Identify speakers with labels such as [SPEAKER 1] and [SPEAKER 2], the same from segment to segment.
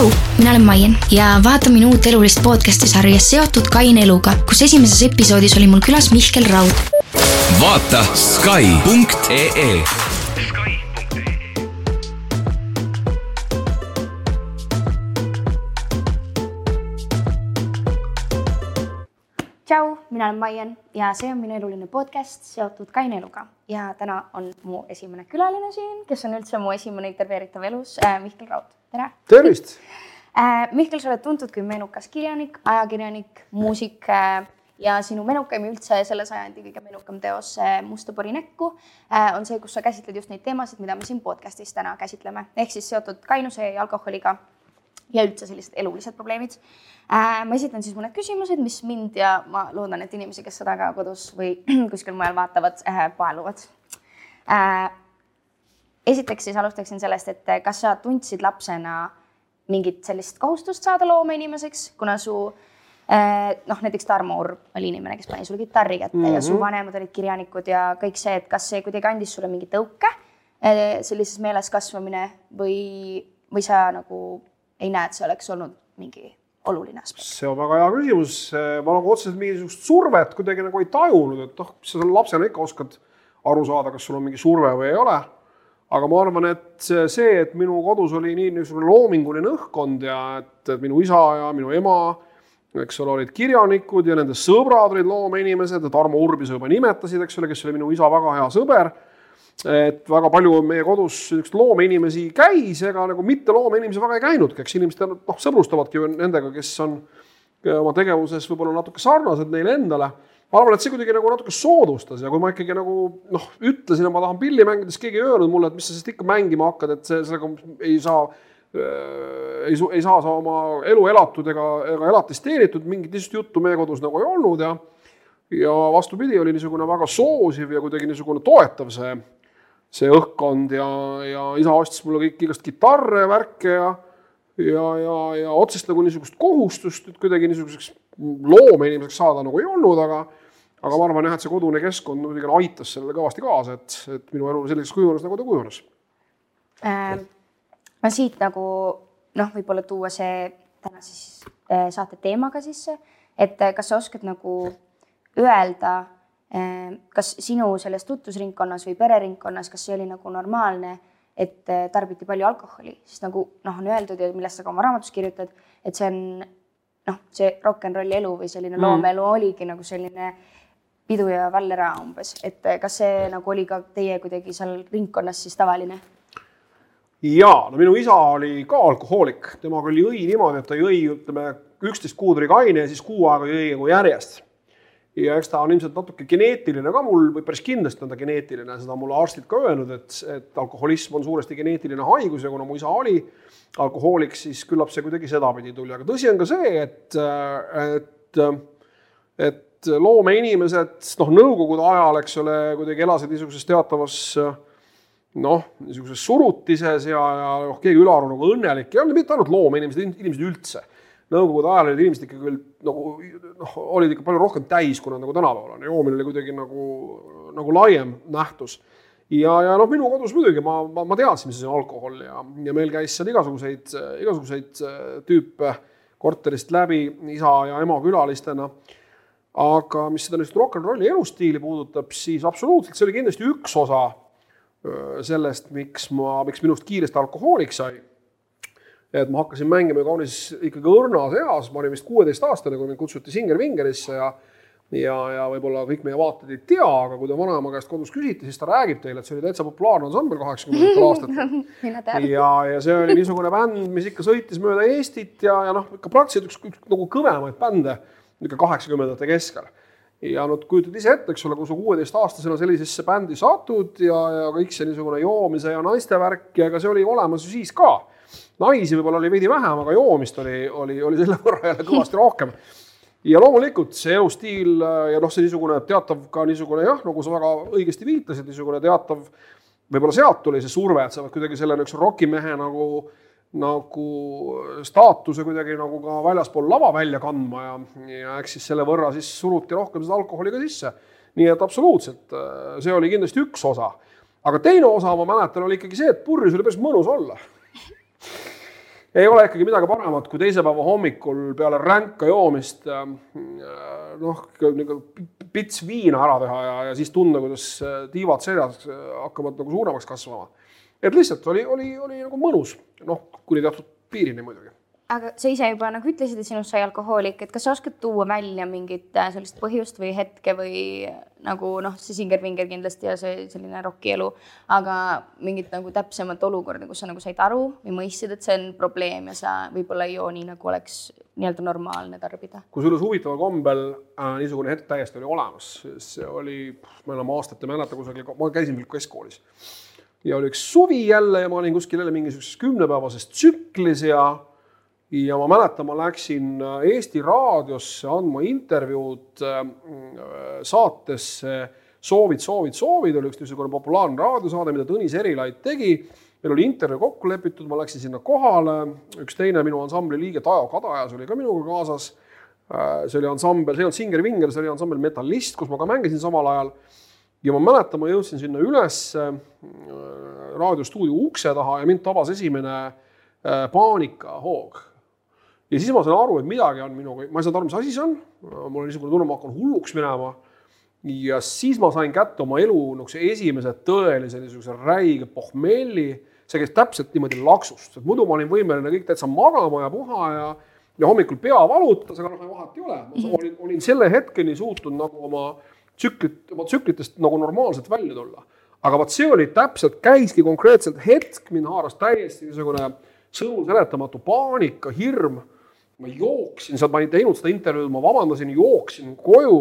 [SPEAKER 1] tšau, mina olen Maien ja vaata minu uut elulist podcast'i sarja Seotud kaine eluga, kus esimeses episoodis oli mul külas Mihkel Raud.
[SPEAKER 2] vaata Sky.ee
[SPEAKER 1] tšau, mina olen Maien ja see on minu eluline podcast Seotud kaine eluga. Ja täna on mu esimene külaline siin, kes on üldse mu esimene intervjueeritav elus äh,, Mihkel Raud, tere.
[SPEAKER 3] tervist
[SPEAKER 1] äh,. Mihkel, sa oled tuntud kui menukas kirjanik, ajakirjanik, muusik äh, ja sinu menukaim üldse selle sajandi kõige menukam teos äh, Musta pori näkku on see, kus sa käsitled just neid teemasid, mida me siin podcast'is täna käsitleme, ehk siis seotud kainuse ja alkoholiga ja üldse sellised elulised probleemid ma esitan siis mõned küsimused, mis mind ja ma loodan, et inimesi, kes seda ka kodus või kuskil mujal vaatavad paeluvad. Esiteks siis alustaksin sellest, et kas sa tundsid lapsena mingit sellist kohustust saada loomeinimeseks, kuna su äh, noh, näiteks Tarmo Urb oli inimene, kes pani sulle kitarri kätte mm -hmm. ja su
[SPEAKER 3] Mhm.
[SPEAKER 1] vanemad olid kirjanikud ja kõik see, et kas see kuidagi andis sulle mingi tõuke äh, sellises meeles kasvamine või, või sa nagu ei näe, et see oleks olnud mingi oluline aspekt?
[SPEAKER 3] see on väga hea küsimus. ma nagu otseselt mingisugust survet kuidagi nagu ei tajunud, et noh, sa lapsena ikka oskad aru saada, kas sul on mingi surve või ei ole. Aga ma arvan, et see, et minu kodus oli nii niisugune loominguline õhkkond ja et, minu isa ja minu ema, eks ole, olid kirjanikud ja nende sõbrad olid loomeinimesed Tarmo Urbi sa juba nimetasid, eks ole, kes oli minu isa väga hea sõber et väga palju meie kodus niisuguseid loomeinimesi käis, ega nagu mitte loomeinimesi väga ei käinudki, eks inimesed noh, sõbrustavadki ju nendega, kes on oma tegevuses võib-olla natuke sarnased neile endale. Ma arvan, et see kuidagi nagu natuke soodustas ja kui ma ikkagi nagu noh, ütlesin, et ma tahan pilli mängida, siis keegi ei öelnud mulle, et mis sa sest ikka mängima hakkad, et see, sellega ei saa äh, ei, ei saa sa oma elu elatud ega, ega elatist teenitud, mingit niisugust juttu meie kodus nagu ei olnud ja ja vastupidi, oli niisugune väga soosiv ja kuidagi niisugune toetav see, see õhkkond ja, ja isa ostis mulle kõik igast kitarre värke ja ja, ja, ja otsest nagu niisugust kohustust, et kuidagi niisuguseks loomeinimeseks saada nagu ei olnud, aga aga ma arvan jah, et see kodune keskkond muidugi aitas sellele kõvasti kaasa, et, et minu elu selliseks kujunes, nagu ta kujunes.
[SPEAKER 1] äh, ma siit nagu noh, võib-olla tuua see täna siis äh, saate teemaga sisse, et äh, kas sa oskad nagu öelda, kas sinu selles tutvusringkonnas või pereringkonnas, kas see oli nagu normaalne, et äh, tarbiti palju alkoholi, sest nagu noh, on öeldud ja millest sa ka oma raamatus kirjutad, et see on noh, see rock n rolli elu või selline mm. loomeelu oligi nagu selline pidu ja vallera umbes, et äh, kas see nagu oli ka teie kuidagi seal ringkonnas siis tavaline?
[SPEAKER 3] jaa, no minu isa oli ka alkohoolik, temaga oli õi niimoodi, et ta jõi, ütleme, üksteist kuud oli kaine ja siis kuu aega jõi nagu järjest. ja eks ta on ilmselt natuke geneetiline ka mul või päris kindlasti on ta geneetiline, seda on mulle arstid ka öelnud, et, et alkoholism on suuresti geneetiline haigus ja kuna mu isa oli alkohoolik, siis küllap see kuidagi sedapidi tuli, aga tõsi on ka see, et, et, et loomeinimesed, noh, nõukogude ajal, eks ole, kuidagi elasid niisuguses teatavas noh, niisuguses surutises ja, ja noh, keegi ülearu nagu õnnelik ei olnud, mitte ainult loomeinimesed, inimesed üldse. Nõukogude ajal olid inimesed ikka küll nagu noh, olid ikka palju rohkem täis, kui nad nagu tänapäeval on, joomine oli kuidagi nagu, nagu laiem nähtus. ja, ja noh, minu kodus muidugi ma, ma, ma teadsin, mis asi on alkohol ja, ja meil käis seal igasuguseid, igasuguseid tüüpe korterist läbi isa ja ema külalistena aga mis seda niisugust rock n rolli elustiili puudutab, siis absoluutselt, see oli kindlasti üks osa sellest, miks ma, miks minust kiiresti alkohoolik sai. et ma hakkasin mängima kaunis ikkagi õrnas eas, ma olin vist kuueteistaastane, kui mind kutsuti Singer Vingerisse ja ja, ja võib-olla kõik meie vaatajad ei tea, aga kui te vanaema käest kodus küsite, siis ta räägib teile, et see oli täitsa populaarne ansambel kaheksakümnendatel aastatel.
[SPEAKER 1] mina tean.
[SPEAKER 3] ja, ja see oli niisugune bänd, mis ikka sõitis mööda Eestit ja, ja noh, ikka praktiliselt üks, üks nagu kõvemaid bände niisugune kaheksakümnendate keskel ja no kujutad ise ette, eks ole, kui sa kuueteistaastasena sellisesse bändi satud ja, ja kõik see niisugune joomise ja naiste värk ja ega see oli olemas ju siis ka. naisi võib-olla oli veidi vähem, aga joomist oli, oli, oli selle võrra jälle kõvasti rohkem. ja loomulikult see elustiil ja noh, see niisugune teatav ka niisugune jah, nagu sa väga õigesti viitasid, niisugune teatav, võib-olla sealt tuli see surve, et sa pead kuidagi selle niisuguse rokimehe nagu nagu staatuse kuidagi nagu ka väljaspool lava välja kandma ja, ja eks siis selle võrra siis suruti rohkem seda alkoholi ka sisse. nii et absoluutselt, see oli kindlasti üks osa. aga teine osa, ma mäletan, oli ikkagi see, et purjus oli päris mõnus olla ei ole ikkagi midagi paremat, kui teise päeva hommikul peale ränka joomist äh, noh, nagu pits viina ära teha ja, ja siis tunda, kuidas äh, tiivad seljas hakkavad nagu suuremaks kasvama. Et lihtsalt oli, oli, oli nagu mõnus, noh, kuni teatud piirini muidugi.
[SPEAKER 1] Aga sa ise juba nagu ütlesid, et sinust sai alkohoolik, et kas sa oskad tuua välja mingit äh, sellist põhjust või hetke või nagu noh, see Singer-Vinger kindlasti ja see selline rokielu, aga mingit nagu täpsemat olukorda, kus sa nagu said aru või mõistsid, et see on probleem ja sa võib-olla ei joo nii, nagu oleks nii-öelda normaalne tarbida?
[SPEAKER 3] kusjuures huvitaval kombel äh, niisugune hetk täiesti oli olemas, see oli, ma enam aastat ei mäleta, kusagil, ma käisin veel keskkoolis ja oli üks suvi jälle ja ma olin kuskil jälle mingisuguses kümnepäevases tsüklis ja ja ma mäletan, ma läksin äh, Eesti Raadiosse andma intervjuud äh, saatesse Soovid, soovid, soovid oli üks niisugune populaarne raadiosaade, mida Tõnis Erilaid tegi. meil oli intervjuu kokku lepitud, ma läksin sinna kohale, üks teine minu ansambli liige, Tajo Kadajas oli ka minuga kaasas. Äh, see oli ansambel, see ei olnud Singer-Vinger, see oli ansambel Metallist, kus ma ka mängisin samal ajal. Ja ma mäletan, ma jõudsin sinna üles raadiostuudio ukse taha ja mind tabas esimene paanikahoog ja siis ma sain aru, et midagi on minuga, ma ei saanud aru, mis asi see on. mul oli niisugune tunne, ma hakkan hulluks minema. ja siis ma sain kätte oma elu niisuguse esimese tõelise niisuguse räige pohmelli. see käis täpselt niimoodi laksust, et muidu ma olin võimeline kõik täitsa magama ja puha ja ja hommikul pea valutas, aga noh, vahet ei ole. ma mhm. olin, olin selle hetkeni suutnud nagu oma tsüklit, oma tsüklitest nagu normaalselt välja tulla. aga vot see oli täpselt, käiski konkreetselt hetk, mind haaras täiesti niisugune sõnu seletamatu paanika, hirm ma jooksin sealt, ma ei teinud seda intervjuud, ma vabandasin, jooksin koju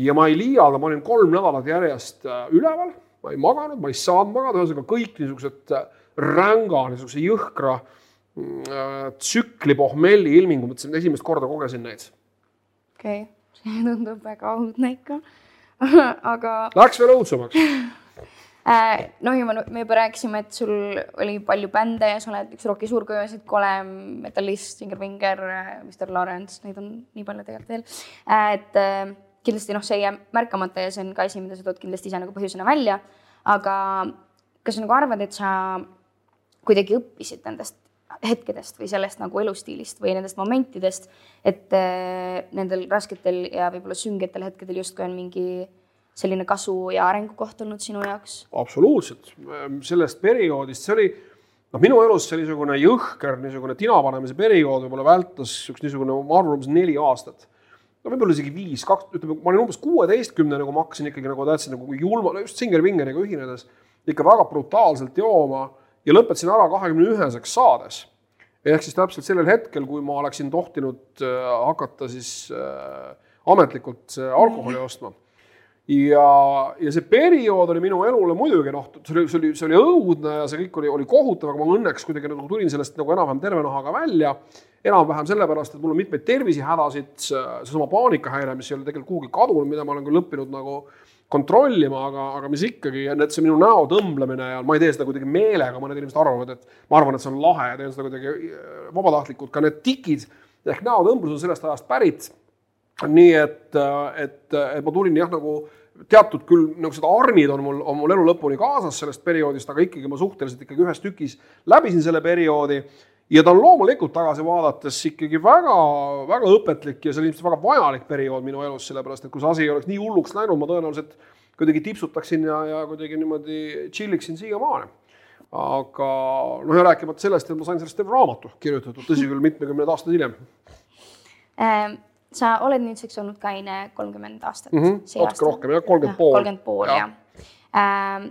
[SPEAKER 3] ja ma ei liialda, ma olin kolm nädalat järjest äh, üleval, ma ei maganud, ma ei saanud magada, ühesõnaga kõik niisugused äh, ränga, niisuguse jõhkra mm, äh, tsükli pohmelli ilmingu, mõtlesin, esimest korda kogesin neid.
[SPEAKER 1] okei okay., see tundub väga õudne ikka aga.
[SPEAKER 3] Läks veel õudsemaks
[SPEAKER 1] Äh, noh, ja me juba rääkisime, et sul oli palju bände ja sa oled üks roki suurkujusid, Kolem, Metallist, Singer Vinger, Mr Lawrence, neid on nii palju tegelikult veel. Äh, et äh, kindlasti noh, see ei jää märkamata ja see on ka asi, mida sa tood kindlasti ise nagu põhjusena välja. aga kas sa nagu arvad, et sa kuidagi õppisid nendest hetkedest või sellest nagu elustiilist või nendest momentidest, et nendel rasketel ja võib-olla süngetel hetkedel justkui on mingi selline kasu ja arengukoht olnud sinu jaoks?
[SPEAKER 3] absoluutselt, sellest perioodist, see oli noh, minu elus see niisugune jõhker niisugune tinapanemise periood võib-olla vältas üks niisugune, ma arvan, umbes neli aastat. no võib-olla isegi viis, kaks, ütleme, ma olin umbes kuueteistkümnene, kui ma hakkasin ikkagi nagu täitsa nagu julma, just Singer-Vingeriga ühinedes ikka väga brutaalselt jooma ja lõpetasin ära kahekümne üheseks saades. ehk siis täpselt sellel hetkel, kui ma oleksin tohtinud äh, hakata siis äh, ametlikult äh, alkoholi ostma ja, ja see periood oli minu elule muidugi noh, see oli, see oli, see oli õudne ja see kõik oli, oli kohutav, aga ma õnneks kuidagi nagu tulin sellest nagu enam-vähem terve nahaga välja. enam-vähem sellepärast, et mul on mitmeid tervisehädasid, seesama paanikahäire, mis ei ole tegelikult kuhugi kadunud, mida ma olen küll õppinud nagu kontrollima, aga, aga mis ikkagi, et see minu näo tõmblemine ja ma ei tee seda kuidagi meelega, mõned inimesed arvavad, et ma arvan, et see on lahe ja teen seda kuidagi äh, vabatahtlikult, ka need tikid ehk näotõmblus on sellest ajast pärit nii et, et, et ma tulin jah, nagu teatud küll niisugused arnid on mul, on mul elu lõpuni kaasas sellest perioodist, aga ikkagi ma suhteliselt ikkagi ühes tükis läbisin selle perioodi. Ja ta on loomulikult tagasi vaadates ikkagi väga, väga õpetlik ja see oli ilmselt väga vajalik periood minu elus, sellepärast et kui see asi ei oleks nii hulluks läinud, ma tõenäoliselt kuidagi tipsutaksin ja, ja kuidagi niimoodi chill iksin siiamaani aga noh, ja rääkimata sellest, et ma sain sellest terve raamatu kirjutatud, tõsi küll, mitmekümned aastad hiljem
[SPEAKER 1] ähm sa oled nüüdseks olnud kaine kolmkümmend aastat
[SPEAKER 3] mm. -hmm, natuke rohkem jah, kolmkümmend pool.
[SPEAKER 1] kolmkümmend pool jah ja. äh,.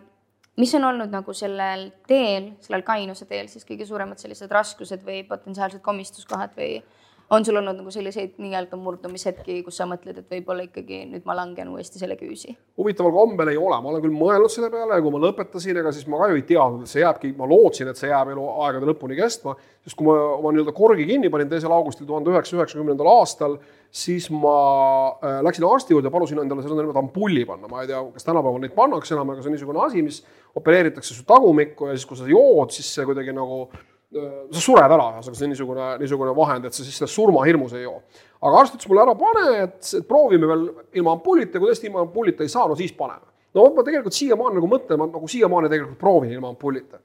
[SPEAKER 1] Mis on olnud nagu sellel teel, sellel kainuse teel siis kõige suuremad sellised raskused või potentsiaalsed komistuskohad või on sul olnud nagu selliseid nii-öelda murdumishetki, kus sa mõtled, et võib-olla ikkagi nüüd ma langen uuesti selle küüsi?
[SPEAKER 3] huvitaval kombel ei ole, ma olen küll mõelnud selle peale ja kui ma lõpetasin, ega siis ma ka ju ei teadnud, et see jääbki, ma lootsin, et see jääb eluaegade lõpuni kestma, sest kui ma oma nii-öelda korgi kinni panin teisel augustil tuhande üheksasaja üheksakümnendal aastal, siis ma äh, läksin arsti juurde, palusin endale seda niimoodi ampulli panna, ma ei tea, kas tänapäeval neid pannakse enam, aga see on niisugune asi, mis opereeritakse su tagumikku ja siis, kui sa jood, siis see kuidagi nagu sa sured ära, ühesõnaga see on niisugune, niisugune vahend, et sa siis sellest surmahirmus ei joo. aga arst ütles mulle ära, pane, et, proovime veel ilma ampullita, kui tõesti ilma ampullita ei saa, no siis paneme. no ma tegelikult siiamaani nagu mõtlen, ma nagu siiamaani tegelikult proovin ilma ampullita.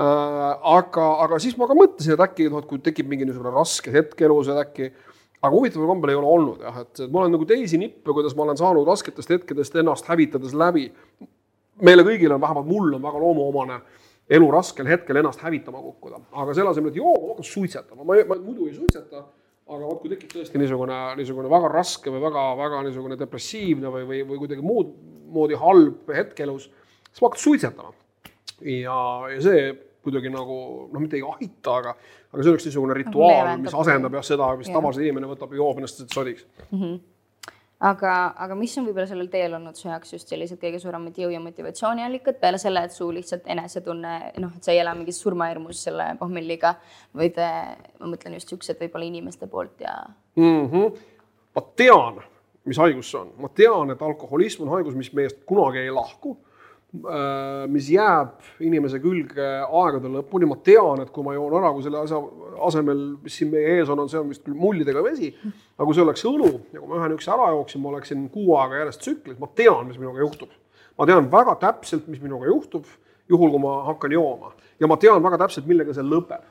[SPEAKER 3] aga, aga siis ma ka mõtlesin, et äkki noh, et kui tekib mingi niisugune raske hetk elus, et äkki aga huvitaval kombel ei ole olnud jah, et ma olen nagu teisi nippe, kuidas ma olen saanud rasketest hetkedest ennast hävitades läbi. meile kõigile on, vähemalt mul on väga loomuomane elu raskel hetkel ennast hävitama kukkuda, aga selle asemel, et joo, ma hakkan suitsetama, ma, ma muidu ei suitseta, aga vot kui tekib tõesti niisugune, niisugune väga raske või väga-väga niisugune depressiivne või, või, või kuidagi muud moodi halb hetk elus, siis ma hakkan suitsetama. ja, ja see kuidagi nagu noh, mitte ei aita, aga, aga see oleks niisugune rituaal, mis asendab jah seda, mis tavaliselt inimene võtab ja joob ennast sodiks mm. -hmm
[SPEAKER 1] aga, aga mis on võib-olla sellel teel olnud su jaoks just sellised kõige suuremad jõu ja motivatsiooniallikad peale selle, et su lihtsalt enesetunne, noh, et sa ei ela mingis surmahirmus selle pohmelliga, vaid eh, ma mõtlen just siuksed võib-olla inimeste poolt ja
[SPEAKER 3] mm. -hmm. ma tean, mis haigus see on, ma tean, et alkoholism on haigus, mis meist kunagi ei lahku mis jääb inimese külge aegade lõpuni, ma tean, et kui ma joon ära, kui selle asja asemel, mis siin meie ees on, on see on vist küll mullidega vesi, aga kui see oleks õlu ja kui ma ühe niisuguse ära jooksin, ma oleksin kuu aega järjest tsüklis, ma tean, mis minuga juhtub. ma tean väga täpselt, mis minuga juhtub, juhul kui ma hakkan jooma ja ma tean väga täpselt, millega see lõpeb Äh,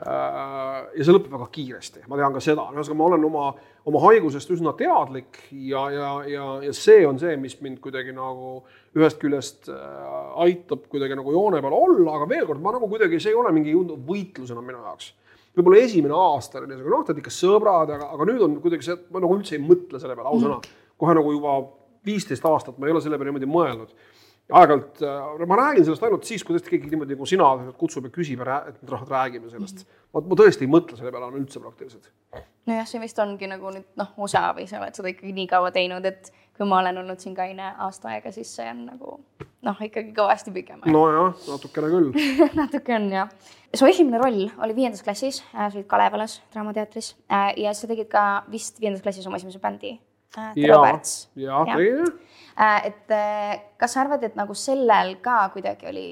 [SPEAKER 3] ja see lõpeb väga kiiresti, ma tean ka seda, ühesõnaga ma olen oma, oma haigusest üsna teadlik ja, ja, ja, ja see on see, mis mind kuidagi nagu ühest küljest äh, aitab kuidagi nagu joone peal olla, aga veel kord, ma nagu kuidagi, see ei ole mingi võitlus enam minu jaoks. võib-olla esimene aasta oli niisugune, noh, tead ikka sõbrad, aga, aga nüüd on kuidagi see, ma nagu üldse ei mõtle selle peale, ausõna. kohe nagu juba viisteist aastat ma ei ole selle peale niimoodi mõelnud aeg-ajalt äh, ma räägin sellest ainult siis, kui tõesti keegi niimoodi nagu sina kutsub ja küsib ja et noh, räägime sellest. ma, ma tõesti ei mõtle selle peale enam üldse praktiliselt.
[SPEAKER 1] nojah, see vist ongi nagu nüüd noh, osa või sa oled seda ikkagi nii kaua teinud, et kui ma olen olnud siin kaine aasta aega, siis see on nagu noh, ikkagi kõvasti pikem.
[SPEAKER 3] nojah, natukene küll
[SPEAKER 1] natuke on jah. su esimene roll oli viiendas klassis, äh, sa olid Kalevalas Draamateatris äh, ja sa tegid ka vist viiendas klassis oma esimese bändi
[SPEAKER 3] äh,. ja, ja, ja.
[SPEAKER 1] Äh, et äh, kas sa arvad, et nagu sellel ka kuidagi oli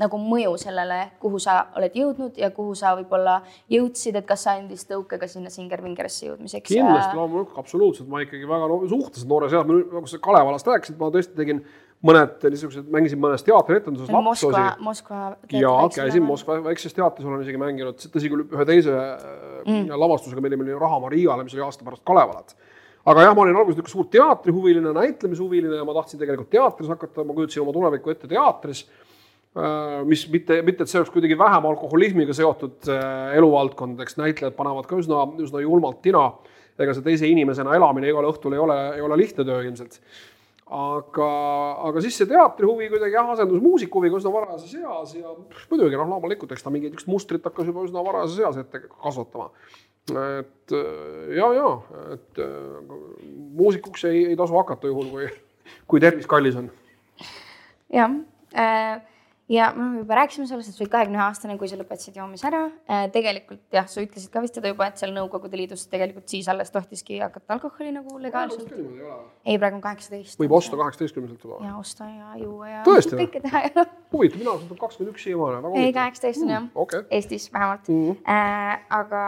[SPEAKER 1] nagu mõju sellele, kuhu sa oled jõudnud ja kuhu sa võib-olla jõudsid, et kas see andis tõuke ka sinna Singer-Vingerisse jõudmiseks?
[SPEAKER 3] kindlasti, loomulikult, absoluutselt, ma ikkagi väga suhteliselt noores eas, nagu sa Kalevalast rääkisid, ma tõesti tegin mõned niisugused, mängisin mõnes teatrietenduses lapsi.
[SPEAKER 1] Moskva, Moskva.
[SPEAKER 3] ja käisin Moskva väikses teatris, olen isegi mänginud, tõsi küll, ühe teise mm. lavastusega, mille nimi oli Raha Mariale, mis oli aasta pärast Kalevalat aga jah, ma olin alguses niisugune suur teatrihuviline, näitlemishuviline ja ma tahtsin tegelikult teatris hakata, ma kujutasin oma tulevikku ette teatris. Äh, mis mitte, mitte, et see oleks kuidagi vähem alkoholismiga seotud äh, eluvaldkond, eks näitlejad panevad ka üsna, üsna julmalt tina. ega see teise inimesena elamine igal õhtul ei ole, ei ole lihtne töö ilmselt. aga, aga siis see teatrihuvi kuidagi jah, asendus muusikahuviga üsna varajases eas ja muidugi noh, loomulikult, eks ta mingit mustrit hakkas juba üsna varajases eas ette kasvatama et äh, ja, ja, et äh, muusikuks ei, ei tasu hakata juhul, kui, kui tervis kallis on.
[SPEAKER 1] jah äh,, ja me juba rääkisime sellest, et sa olid kahekümne aastane, kui sa lõpetasid joomise ära tegelikult jah, sa ütlesid ka vist seda juba, et seal Nõukogude Liidus tegelikult siis alles tohtiski hakata alkoholi nagu legaalselt. ei, praegu on kaheksateist.
[SPEAKER 3] võib osta kaheksateistkümneselt juba.
[SPEAKER 1] ja osta ja juua ja.
[SPEAKER 3] tõesti või? huvitav, mina olen kakskümmend üks siiamaani.
[SPEAKER 1] ei, kaheksateist on jah mm,, okay. Eestis vähemalt mm. -hmm. Äh, aga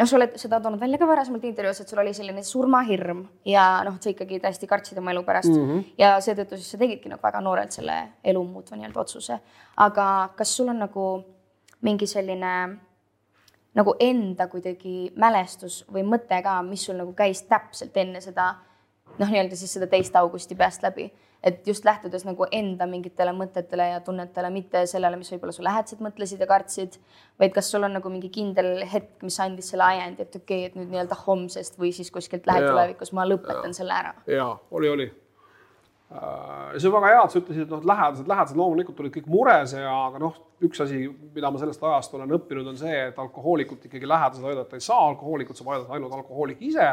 [SPEAKER 1] noh, sa oled seda toonud välja ka varasemalt intervjuus, et sul oli selline surmahirm ja noh, et sa ikkagi täiesti kartsid oma elu pärast mm -hmm. ja seetõttu siis sa tegidki nagu väga noorelt selle elu muutva nii-öelda otsuse. aga kas sul on nagu mingi selline nagu enda kuidagi mälestus või mõte ka, mis sul nagu käis täpselt enne seda noh, nii-öelda siis seda teist augusti peast läbi et just lähtudes nagu enda mingitele mõtetele ja tunnetele, mitte sellele, mis võib-olla su lähedased mõtlesid ja kartsid, vaid kas sul on nagu mingi kindel hetk, mis andis selle ajendi, et okei okay,, et nüüd nii-öelda homsest või siis kuskilt lähitulevikus ma lõpetan ja. selle ära.
[SPEAKER 3] ja oli, oli. Äh, see on väga hea, et sa ütlesid, et noh, lähedased, lähedased loomulikult olid kõik mures ja, aga noh, üks asi, mida ma sellest ajast olen õppinud, on see, et alkohoolikut ikkagi lähedased aidata ei saa, alkohoolikut saab aidata ainult alkohoolik ise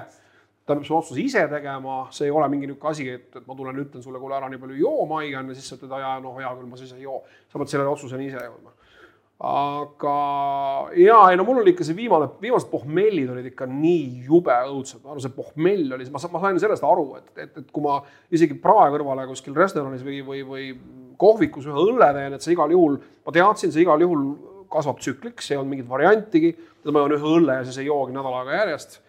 [SPEAKER 3] ta peab selle otsuse ise tegema, see ei ole mingi niisugune asi, et, et ma tulen, ütlen sulle, kuule ära nii palju joo, Maigan, ja siis sa ütled, ja noh, hea küll, ma siis ei joo. sa pead selle otsuseni ise jõudma. aga ja ei no mul oli ikka see viimane, viimased pohmellid olid ikka nii jube õudsed, no see pohmell oli, ma, ma sain sellest aru, et, et, et kui ma isegi prae kõrvale kuskil restoranis või, või, või kohvikus ühe õlle teen, et see igal juhul, ma teadsin, see igal juhul kasvab tsükliks, ei olnud mingit variantigi, ma joon ühe õlle ja siis ei joogi nädal aega järjest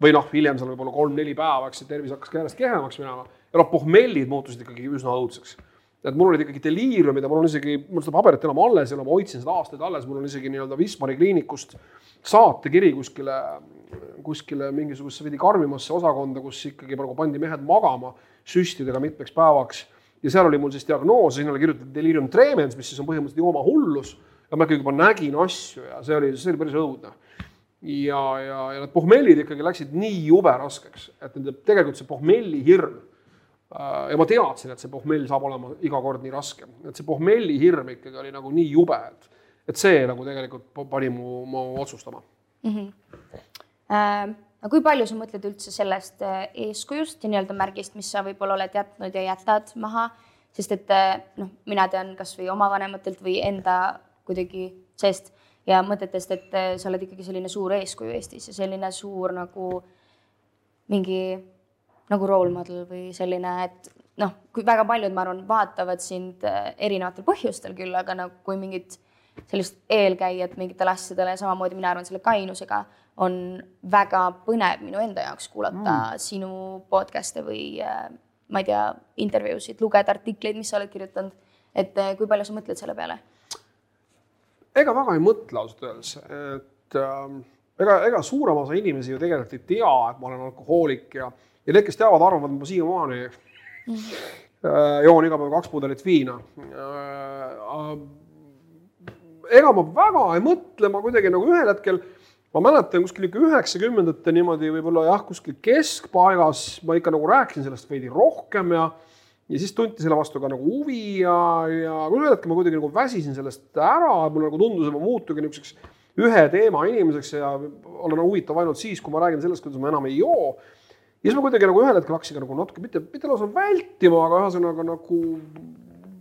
[SPEAKER 3] või noh, hiljem seal võib-olla kolm-neli päeva, eks see tervis hakkas ka järjest kehvemaks minema ja noh, pohmellid muutusid ikkagi üsna õudseks. et mul olid ikkagi deliiriumid ja mul on isegi, mul seda paberit enam alles ei ole, ma hoidsin seda aastaid alles, mul on isegi nii-öelda Wismari kliinikust saatekiri kuskile, kuskile mingisugusesse veidi karmimasse osakonda, kus ikkagi praegu pandi mehed magama süstidega mitmeks päevaks. ja seal oli mul siis diagnoos, sinna oli kirjutatud delirium tremens, mis siis on põhimõtteliselt joomahullus ja ma ikkagi juba nägin asju ja see oli, see oli päris õudne. Ja, ja, ja need pohmellid ikkagi läksid nii jube raskeks, et nende tegelikult see pohmelli hirm äh, ja ma teadsin, et see pohmell saab olema iga kord nii raske, et see pohmelli hirm ikkagi oli nagu nii jube, et et see nagu tegelikult pani mu, mu otsustama mm. -hmm.
[SPEAKER 1] Äh, aga kui palju sa mõtled üldse sellest äh, eeskujust ja nii-öelda märgist, mis sa võib-olla oled jätnud ja jätad maha, sest et äh, noh, mina tean kasvõi oma vanematelt või enda kuidagi seest ja mõtetest, et äh, sa oled ikkagi selline suur eeskuju Eestis ja selline suur nagu mingi nagu role model või selline, et noh, kui väga paljud, ma arvan, vaatavad sind erinevatel põhjustel küll, aga nagu kui mingit sellist eelkäijat mingitele asjadele, samamoodi mina arvan selle kainusega on väga põnev minu enda jaoks kuulata mm. sinu podcast'e või äh, ma ei tea, intervjuusid, lugeda artikleid, mis sa oled kirjutanud. et äh, kui palju sa mõtled selle peale?
[SPEAKER 3] Ega väga ei mõtle ausalt öeldes, et äh, ega, ega suurem osa inimesi ju tegelikult ei tea, et ma olen alkohoolik ja, ja need, kes teavad, arvavad, et ma siiamaani mm. äh, joon iga päev kaks pudelit viina äh, ega ma väga ei mõtle, ma kuidagi nagu ühel hetkel, ma mäletan kuskil ikka üheksakümnendate niimoodi võib-olla jah, kuskil keskpaigas ma ikka nagu rääkisin sellest veidi rohkem ja ja siis tunti selle vastu ka nagu huvi ja, ja ühel hetkel ma kuidagi nagu väsisin sellest ära, mulle nagu tundus, et ma muutugi niisuguseks ühe teema inimeseks ja olen huvitav ainult siis, kui ma räägin sellest, kuidas ma enam ei joo. ja siis ma kuidagi nagu ühel hetkel hakkasin ka nagu natuke mitte, mitte lausa vältima, aga ühesõnaga nagu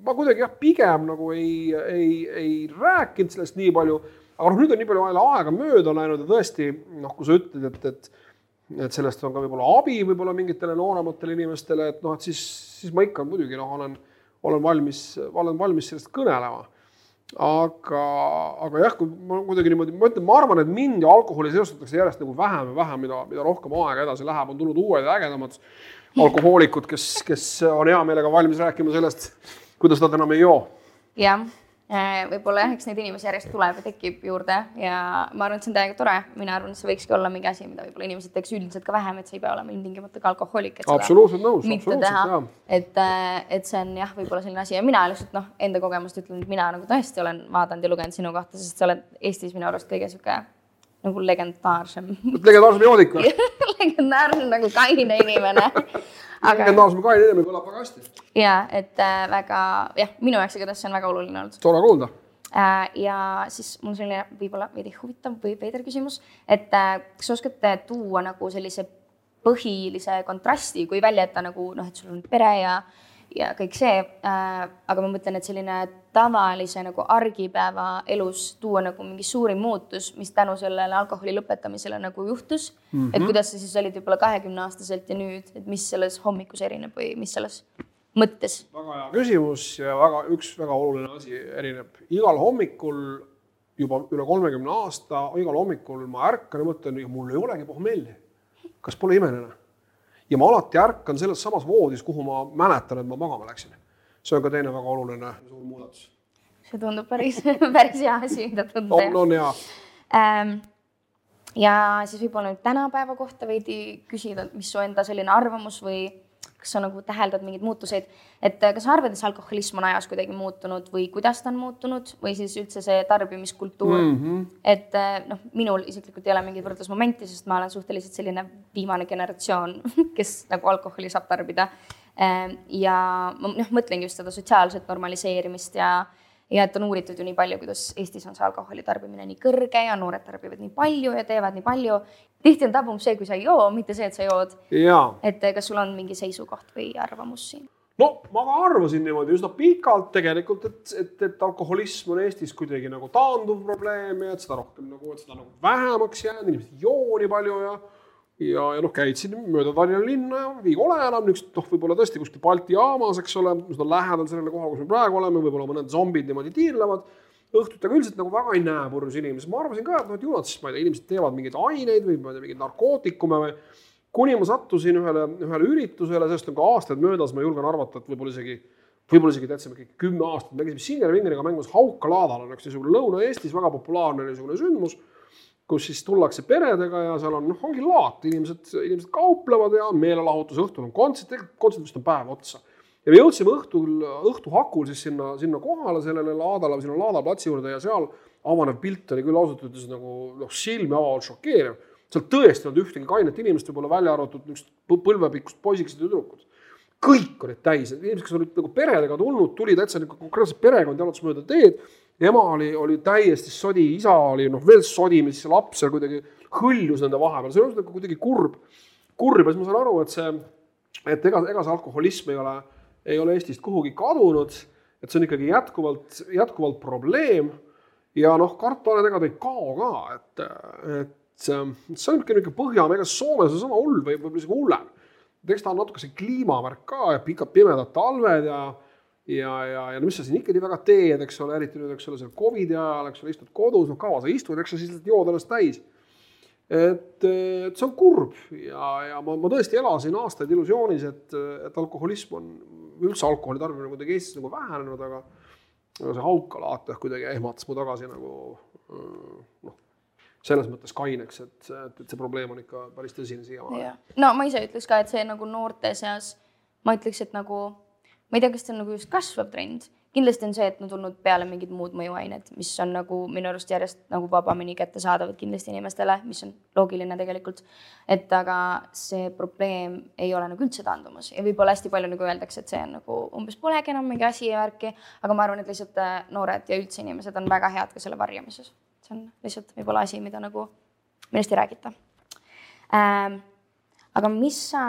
[SPEAKER 3] ma kuidagi jah, pigem nagu ei, ei, ei rääkinud sellest nii palju, aga noh, nüüd on nii palju aega mööda läinud ja tõesti noh, kui sa ütled, et, et et sellest on ka võib-olla abi võib-olla mingitele noorematele inimestele, et noh, et siis, siis ma ikka muidugi noh, olen, olen valmis, olen valmis sellest kõnelema. aga, aga jah, kui ma kuidagi niimoodi, ma ütlen, ma arvan, et mind ja alkoholi seostatakse järjest nagu vähem ja vähem, mida, mida rohkem aega edasi läheb, on tulnud uued ja ägedamad alkohoolikud, kes, kes on hea meelega valmis rääkima sellest kuidas nad enam ei joo?
[SPEAKER 1] jah, võib-olla jah, eks neid inimesi järjest tuleb ja tekib juurde ja ma arvan, et see on täiega tore, mina arvan, et see võikski olla mingi asi, mida võib-olla inimesed teeks üldiselt ka vähem, et sa ei pea olema ilmtingimata ka alkohoolik.
[SPEAKER 3] absoluutselt nõus, absoluutselt,
[SPEAKER 1] et, äh, et see on jah, võib-olla selline asi. Ja mina lihtsalt noh, enda kogemust ütlen, et mina nagu tõesti olen vaadanud ja lugenud sinu kohta, sest sa oled Eestis minu arust kõige sihuke nagu legendaarsem.
[SPEAKER 3] legendaarsem joodik või
[SPEAKER 1] legendaarsem nagu kaine inimene
[SPEAKER 3] aga.... legendaarsem kaine inimene kõlab väga hästi.
[SPEAKER 1] ja et äh, väga jah, minu jaoks igatahes see on väga oluline olnud.
[SPEAKER 3] tore kuulda
[SPEAKER 1] äh,. ja siis mul selline võib-olla veidi huvitav või veider küsimus, et äh, kas sa oskad tuua nagu sellise põhilise kontrasti, kui välja jätta nagu noh, et sul on pere ja ja kõik see äh,. aga ma mõtlen, et selline tavalise nagu argipäeva elus tuua nagu mingi suurim muutus, mis tänu sellele alkoholi lõpetamisele nagu juhtus mm. -hmm. et kuidas sa siis olid võib-olla kahekümne aastaselt ja nüüd, et mis selles hommikus erineb või mis selles mõttes?
[SPEAKER 3] väga hea küsimus ja väga, üks väga oluline asi erineb. igal hommikul juba üle kolmekümne aasta, igal hommikul ma ärkan ja mõtlen, mul ei olegi pohmelli. kas pole imeline? Ja ma alati ärkan selles samas voodis, kuhu ma mäletan, et ma magama läksin. see on ka teine väga oluline suur muudatus.
[SPEAKER 1] see tundub päris, päris hea asi, mida tunda.
[SPEAKER 3] on, on hea
[SPEAKER 1] ähm,. ja siis võib-olla nüüd tänapäeva kohta veidi küsida, mis su enda selline arvamus või kas sa nagu täheldad mingeid muutuseid, et äh, kas sa arvad, et see alkoholism on ajas kuidagi muutunud või kuidas ta on muutunud või siis üldse see tarbimiskultuur mm. -hmm. et äh, noh, minul isiklikult ei ole mingeid võrdlusmomente, sest ma olen suhteliselt selline viimane generatsioon, kes nagu alkoholi saab tarbida. Ähm, ja ma noh, mõtlengi just seda sotsiaalset normaliseerimist ja ja et on uuritud ju nii palju, kuidas Eestis on see alkoholi tarbimine nii kõrge ja noored tarbivad nii palju ja teevad nii palju. tihti on tabum see, kui sa ei joo, mitte see, et sa jood. et kas sul on mingi seisukoht või arvamus siin?
[SPEAKER 3] no ma ka arvasin niimoodi üsna pikalt tegelikult, et, et, et alkoholism on Eestis kuidagi nagu taanduv probleem ja et seda rohkem nagu, et seda nagu vähemaks jäänud, inimesed ei joo nii palju ja ja, ja noh, käid siin mööda Tallinna linna ei ole enam niisugust, noh, võib-olla tõesti kuskil Balti jaamas, eks ole, on lähedal sellele kohale, kus me praegu oleme, võib-olla mõned zombid niimoodi tiirlevad. õhtuti aga üldiselt nagu väga ei näe purjus inimesi, ma arvasin ka, et noh, et ju nad siis, ma ei tea, inimesed teevad mingeid aineid või ma ei tea, mingeid narkootikume või. kuni ma sattusin ühele, ühele üritusele, sellest on ka aastaid möödas, ma julgen arvata, et võib-olla isegi võib-olla isegi täitsa mingi kümme aastat, mängisime Singer Vingeriga mängimas Hauka laadal on üks niisugune Lõuna-Eestis väga populaarne niisugune sündmus, kus siis tullakse peredega ja seal on, noh, ongi laat, inimesed, inimesed kauplevad ja meelelahutus, õhtul on kontsert, tegelikult kontsert vist on päev otsa. ja me jõudsime õhtul, õhtu hakul siis sinna, sinna kohale, sellele laadale, sinna Laada platsi juurde ja seal avanev pilt oli küll ausalt öeldes nagu noh, silmi avavalt šokeeriv. seal tõesti ei olnud ühtegi kainet inimest, võib-olla välja arvatud niisugused põlvepikkust poisikesed tüdrukud kõik olid täis, inimesed, kes olid nagu peredega tulnud, tuli täitsa nagu konkreetselt perekond jalutas mööda teed. Ema oli, oli täiesti sodi, isa oli noh, veel sodim ja siis see laps seal kuidagi hõljus nende vahepeal, see oli nagu kuidagi kurb, kurb. Ja siis ma saan aru, et see, et ega, ega see alkoholism ei ole, ei ole Eestist kuhugi kadunud, et see on ikkagi jätkuvalt, jätkuvalt probleem. Ja noh, karta on, et ega ta ei kao ka, et, et see, see on niisugune Põhjamaa, ega Soomes on sama hull või võib-olla isegi hullem. Eks ta on natuke see kliimavärk ka ja pikad pimedad talved ja ja, ja, ja no mis sa siin ikkagi väga teed, eks ole, eriti nüüd, eks ole, seal Covidi ajal, eks ole, istud kodus, noh, kaua sa istud, eks sa siis jood ennast täis. et, et see on kurb ja, ja ma, ma tõesti elasin aastaid illusioonis, et, et alkoholism on, üldse alkoholi tarbimine kuidagi Eestis nagu vähenenud, aga aga see haukalaat kuidagi ehmatas mu tagasi nagu noh selles mõttes kaineks, et, et, et see probleem on ikka päris tõsine siiamaani.
[SPEAKER 1] no ma ise ütleks ka, et see nagu noorte seas, ma ütleks, et nagu ma ei tea, kas see on nagu just kasvav trend, kindlasti on see, et on tulnud peale mingid muud mõjuained, mis on nagu minu arust järjest nagu vabamini kättesaadavad kindlasti inimestele, mis on loogiline tegelikult. et aga see probleem ei ole nagu üldse taandumas ja võib-olla hästi palju nagu öeldakse, et see on nagu umbes polegi enam mingi asi ja värki, aga ma arvan, et lihtsalt äh, noored ja üldse inimesed on väga head ka selle varjamises see on lihtsalt võib-olla asi, mida nagu, millest ei räägita ähm,. aga mis sa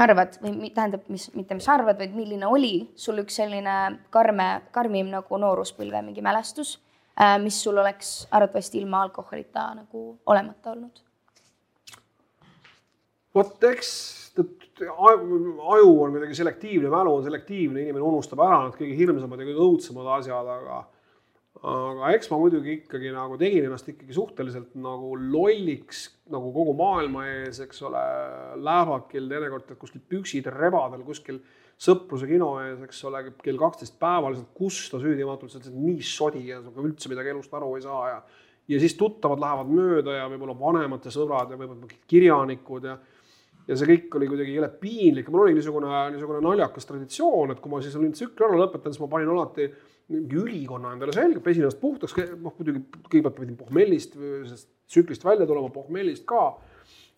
[SPEAKER 1] arvad või tähendab, mis, mitte mis arvad, vaid milline oli sul üks selline karme, karmim nagu nooruspõlve mingi mälestus äh,, mis sul oleks arvatavasti ilma alkoholita nagu olemata olnud?
[SPEAKER 3] vot eks aju on kuidagi selektiivne, mälu on selektiivne, inimene unustab ära need kõige hirmsamad ja kõige õudsemad asjad, aga aga eks ma muidugi ikkagi nagu tegin ennast ikkagi suhteliselt nagu lolliks nagu kogu maailma ees, eks ole, läävakil teinekord kuskil püksid rebadel kuskil sõpruse kino ees, eks ole, kell kaksteist päeval lihtsalt kusta süüdimatult, sa oled nii sodi ja üldse midagi elust aru ei saa ja ja siis tuttavad lähevad mööda ja võib-olla vanemate sõbrad ja võib-olla kirjanikud ja ja see kõik oli kuidagi jõle piinlik. Ja mul oli niisugune, niisugune naljakas traditsioon, et kui ma siis olin tsükli ära lõpetanud, siis ma panin alati mingi ülikonna endale selga, pesin ennast puhtaks, noh muidugi kõigepealt pidin pohmellist, sellest tsüklist välja tulema, pohmellist ka.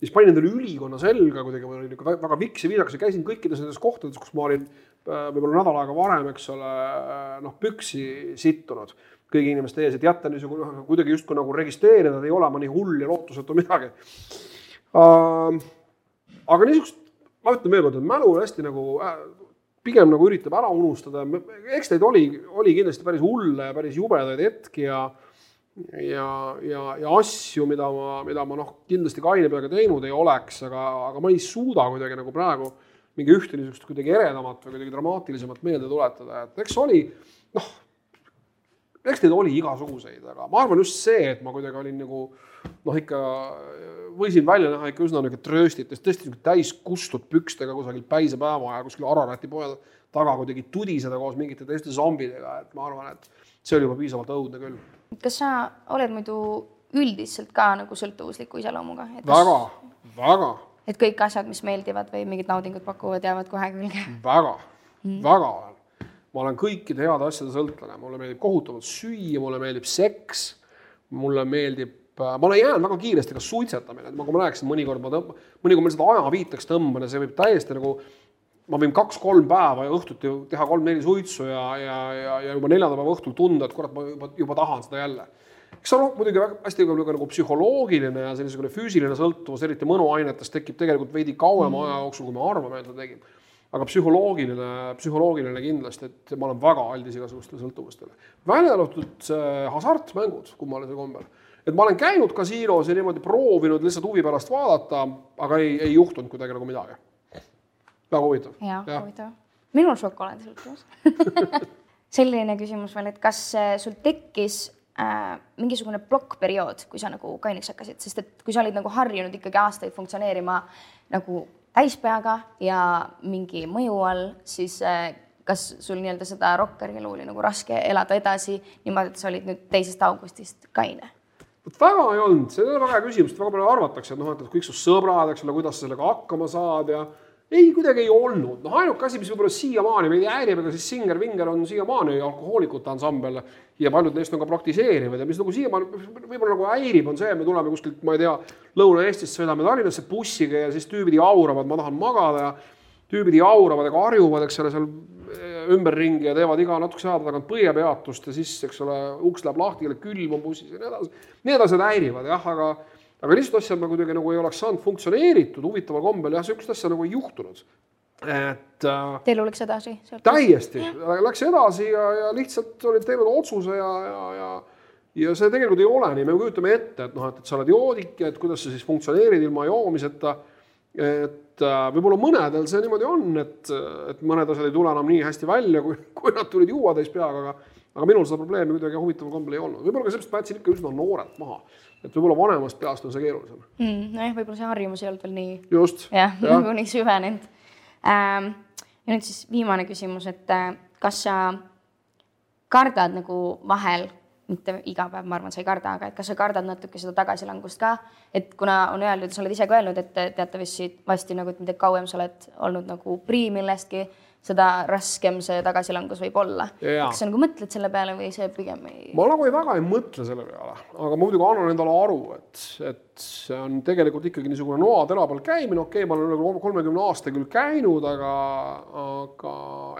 [SPEAKER 3] siis panin endale ülikonna selga kuidagi, ma olin niisugune väga viks ja viisakas ja käisin kõikides nendes kohtades, kus ma olin äh, võib-olla nädal aega varem, eks ole, äh, noh, püksi sittunud. Kõigi inimeste ees, et jätta niisugune noh, kuidagi justkui nagu registreerida, et ei ole ma nii hull ja lootusetu midagi. Uh,. Aga niisugust, ma ütlen veel kord, et mälu hästi nagu äh, pigem nagu üritab ära unustada, eks neid oli, oli kindlasti päris hulle ja päris jubedaid hetki ja ja, ja, ja asju, mida ma, mida ma noh, kindlasti kaine peaga teinud ei oleks, aga, aga ma ei suuda kuidagi nagu praegu mingi ühte niisugust kuidagi eredamat või kuidagi dramaatilisemat meelde tuletada, et eks oli noh, eks neid oli igasuguseid, aga ma arvan just see, et ma kuidagi olin nagu noh, ikka võisin välja näha ikka üsna niisugune trööstites, tõesti niisugune täis kustud pükstega kusagil päisepäeva ja kuskil Ararati poe taga kuidagi tudiseda koos mingite teiste zombidega, et ma arvan, et see oli juba piisavalt õudne küll.
[SPEAKER 1] kas sa oled muidu üldiselt ka nagu sõltuvusliku iseloomuga?
[SPEAKER 3] väga, väga.
[SPEAKER 1] et kõik asjad, mis meeldivad või mingit naudingut pakuvad, jäävad kohe külge?
[SPEAKER 3] väga mm., väga. Ma olen kõikide heade asjade sõltlane, mulle meeldib kohutavalt süüa, mulle meeldib seks, mulle meeldib Äh, ma olen jäänud väga kiiresti ka suitsetamine, et nagu ma rääkisin, mõnikord ma tõmban, mõnikord ma seda ajaviiteks tõmban ja see võib täiesti nagu, ma võin kaks-kolm päeva ja õhtuti teha kolm-neli suitsu ja, ja, ja, ja juba neljanda päeva õhtul tunda, et kurat, ma juba, juba tahan seda jälle. eks see on muidugi väga hästi nagu, nagu psühholoogiline ja selline füüsiline sõltuvus, eriti mõnuainetest tekib tegelikult veidi kauema mm. aja jooksul, kui me arvame, et ta tekib aga psühholoogiline, psühholoogiline kindlasti, et ma olen väga aldis igasugustele sõltuvustele. välja arvatud hasartmängud kummalisel kombel et ma olen käinud kasiinos ja niimoodi proovinud lihtsalt huvi pärast vaadata, aga ei, ei juhtunud kuidagi nagu midagi. väga huvitav.
[SPEAKER 1] jaa ja., huvitav. minul šokolaadi sõltuvus selline küsimus veel, et kas äh, sul tekkis äh, mingisugune plokkperiood, kui sa nagu kaineks hakkasid, sest et kui sa olid nagu harjunud ikkagi aastaid funktsioneerima nagu täispeaga ja mingi mõju all, siis äh, kas sul nii-öelda seda rokkeri elu oli nagu raske elada edasi niimoodi, et sa olid nüüd teisest augustist kaine?
[SPEAKER 3] vot väga ei olnud, see ole väga hea küsimus, väga palju arvatakse, et noh, et kõik su sõbrad, eks ole, kuidas sa sellega hakkama saad ja ei, kuidagi ei olnud, noh, ainuke asi, mis võib-olla siiamaani meid häirib, ega siis Singer Vinger on siiamaani alkohoolikute ansambel ja paljud neist on ka praktiseerivad ja mis nagu siiamaani võib-olla nagu häirib, on see, et me tuleme kuskilt, ma ei tea, Lõuna-Eestist sõidame Tallinnasse bussiga ja siis tüübid jauravad, ma tahan magada ja tüübid jauravad ja karjuvad, eks ole, seal eh, ümberringi ja teevad iga natukese aja tagant põiepeatust ja siis, eks ole, uks läheb lahti, külm on bussis ja nii edasi. Need asjad häirivad jah, aga, aga lihtsalt asjad nagu kuidagi nagu ei oleks saanud funktsioneeritud huvitaval kombel jah, sihukest asja nagu ei juhtunud. et äh,.
[SPEAKER 1] Teil läks edasi?
[SPEAKER 3] täiesti, läks edasi ja, ja lihtsalt olid teinud otsuse ja, ja, ja ja see tegelikult ei ole nii, me kujutame ette, et noh, et, et sa oled joodik ja et kuidas sa siis funktsioneerid ilma joomiseta et äh, võib-olla mõnedel see niimoodi on, et, et mõned asjad ei tule enam nii hästi välja, kui, kui nad tulid juua täis peaga, aga aga minul seda probleemi kuidagi huvitaval kombel ei olnud, võib-olla ka sellepärast ma jätsin ikka üsna noorelt maha. et võib-olla vanemast peast on see keerulisem
[SPEAKER 1] mm,. nojah, võib-olla see harjumus ei olnud veel nii.
[SPEAKER 3] just.
[SPEAKER 1] jah ja., nagu nii süvenenud ähm,. ja nüüd siis viimane küsimus, et äh, kas sa kardad nagu vahel mitte iga päev, ma arvan, sa ei karda, aga et kas sa kardad natuke seda tagasilangust ka, et kuna on öeldud, sa oled ise ka öelnud, et teatavasti vasti nagu, et mida kauem sa oled olnud nagu prii millestki, seda raskem see tagasilangus võib olla. kas sa nagu mõtled selle peale või see pigem ei?
[SPEAKER 3] ma nagu ei, väga ei mõtle selle peale, aga ma muidugi annan endale aru, et, et see on tegelikult ikkagi niisugune noatera peal käimine, okei okay,, ma olen nagu kolmekümne aasta küll käinud, aga, aga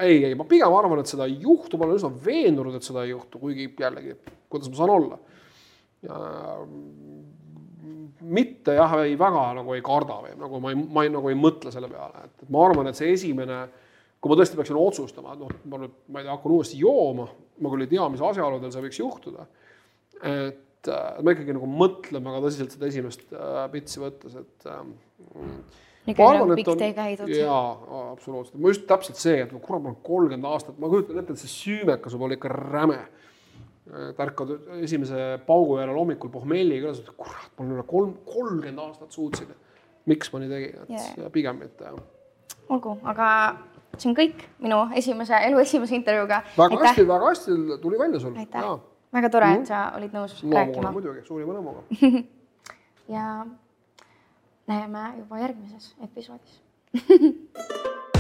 [SPEAKER 3] ei, ei, ma pigem arvan, et seda ei juhtu, ma olen üsna veendunud, et seda ei juhtu, kuigi jällegi, kuidas ma saan olla. mitte jah, ei väga nagu ei karda või nagu ma ei, ma ei, nagu ei mõtle selle peale, et, et ma arvan, et see esimene kui ma tõesti peaksin otsustama, et noh, ma nüüd, ma ei tea, hakkan uuesti jooma, ma küll ei tea, mis asjaoludel see võiks juhtuda. et ma ikkagi nagu mõtlen väga tõsiselt seda esimest äh, pitsi võttes, et
[SPEAKER 1] ikka nagu pikk tee käidud.
[SPEAKER 3] jaa, absoluutselt, ma just täpselt see, et kurat, ma olen kolmkümmend aastat, ma kujutan ette, et see süümekas võib olla ikka räme tärkad esimese paugu järel hommikul pohmelliga, kurat, ma olen üle kolm, kolmkümmend aastat suutsin. miks ma nii tegin, et yeah. pigem mitte jah.
[SPEAKER 1] olgu, aga see on kõik minu esimese, elu esimese intervjuuga.
[SPEAKER 3] väga Aitäh. hästi, väga hästi tuli välja sul.
[SPEAKER 1] väga tore mm, -hmm. et sa olid nõus
[SPEAKER 3] no, rääkima. muidugi, suurima rõõmuga
[SPEAKER 1] ja näeme juba järgmises episoodis